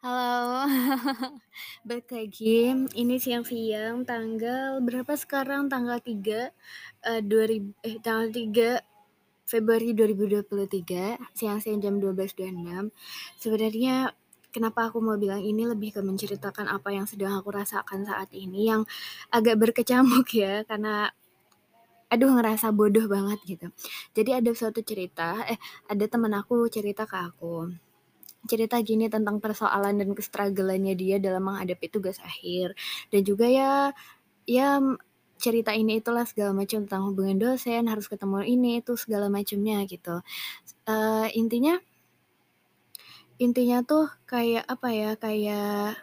Halo, balik lagi, ini siang-siang tanggal berapa sekarang? Tanggal 3, eee, dua rib eh, tanggal 3 Februari 2023, siang-siang jam 12.26. Sebenarnya kenapa aku mau bilang ini lebih ke menceritakan apa yang sedang aku rasakan saat ini, yang agak berkecamuk ya, karena aduh ngerasa bodoh banget gitu. Jadi ada suatu cerita eh, ada temen aku cerita ke aku. Cerita gini tentang persoalan dan ke-struggle-annya dia dalam menghadapi tugas akhir, dan juga ya ya cerita ini itulah segala macam tentang hubungan dosen, harus ketemu ini, itu, segala macemnya gitu. Eee, intinya intinya tuh kayak apa ya, kayak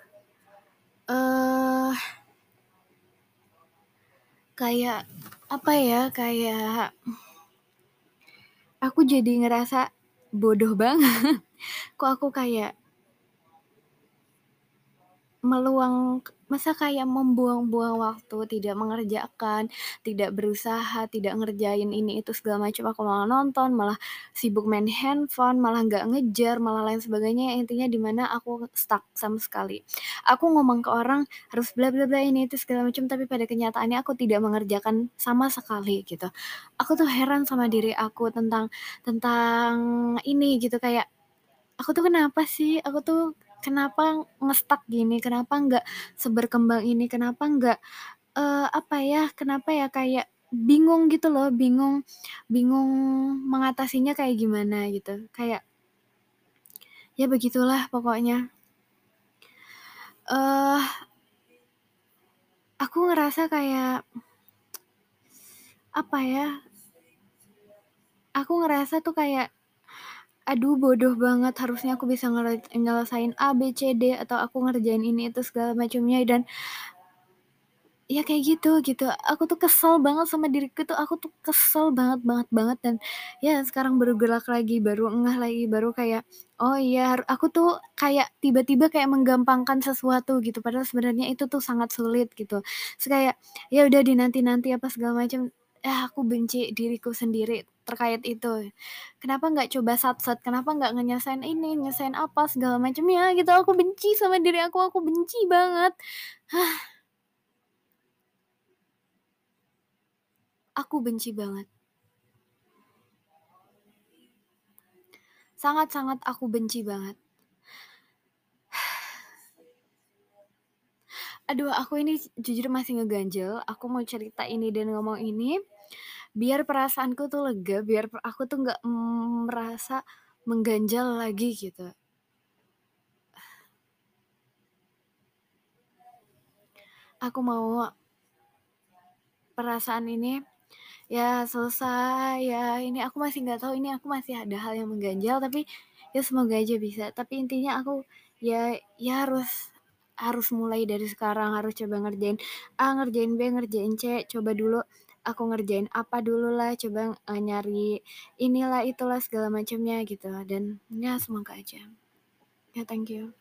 eee kayak apa ya, kayak aku jadi ngerasa bodoh banget. Kok aku kayak meluang masa kayak membuang-buang waktu, tidak mengerjakan, tidak berusaha, tidak ngerjain ini itu segala macam, aku malah nonton, malah sibuk main handphone, malah nggak ngejar, malah lain sebagainya, intinya di mana aku stuck sama sekali. Aku ngomong ke orang harus bla bla bla, ini itu segala macam, tapi pada kenyataannya aku tidak mengerjakan sama sekali gitu. Aku tuh heran sama diri aku tentang tentang ini gitu, kayak aku tuh kenapa sih? Aku tuh kenapa nge-stuck gini? Kenapa nggak seberkembang ini? Kenapa nggak, eee, apa ya, kenapa ya, kayak bingung gitu loh, bingung bingung mengatasinya kayak gimana gitu, kayak ya begitulah pokoknya. Eh aku ngerasa kayak apa ya aku ngerasa tuh kayak, aduh bodoh banget, harusnya aku bisa ngele nyelesain A, B, C, D, atau aku ngerjain ini itu segala macamnya dan ya kayak gitu gitu. Aku tuh kesel banget sama diriku tuh, aku tuh kesel banget banget banget dan ya sekarang baru gerak lagi, baru ngeh lagi, baru kayak, oh iya aku tuh kayak tiba-tiba kayak menggampangkan sesuatu gitu, padahal sebenarnya itu tuh sangat sulit gitu. Terus kayak, ya udah dinanti-nanti apa segala macam, ah aku benci diriku sendiri terkait itu. Kenapa nggak coba sat-set, kenapa nggak ngenyelesain ini, nyelesain apa segala macamnya gitu, aku benci sama diri aku, aku benci banget. Aku benci banget. Sangat-sangat aku benci banget. Aduh aku ini jujur masih ngeganjel, aku mau cerita ini dan ngomong ini, biar perasaanku tuh lega, biar aku tuh nggak, mmm, merasa mengganjal lagi gitu. Aku mau perasaan ini ya selesai, ya ini aku masih nggak tahu ini aku masih ada hal yang mengganjal, tapi ya semoga aja bisa. Tapi intinya aku ya ya harus harus mulai dari sekarang, harus coba ngerjain A, ngerjain B, ngerjain C, coba dulu aku ngerjain apa dululah, coba, eee, nyari inilah, itulah, segala macamnya gitu dan ya semoga aja. Ya thank you.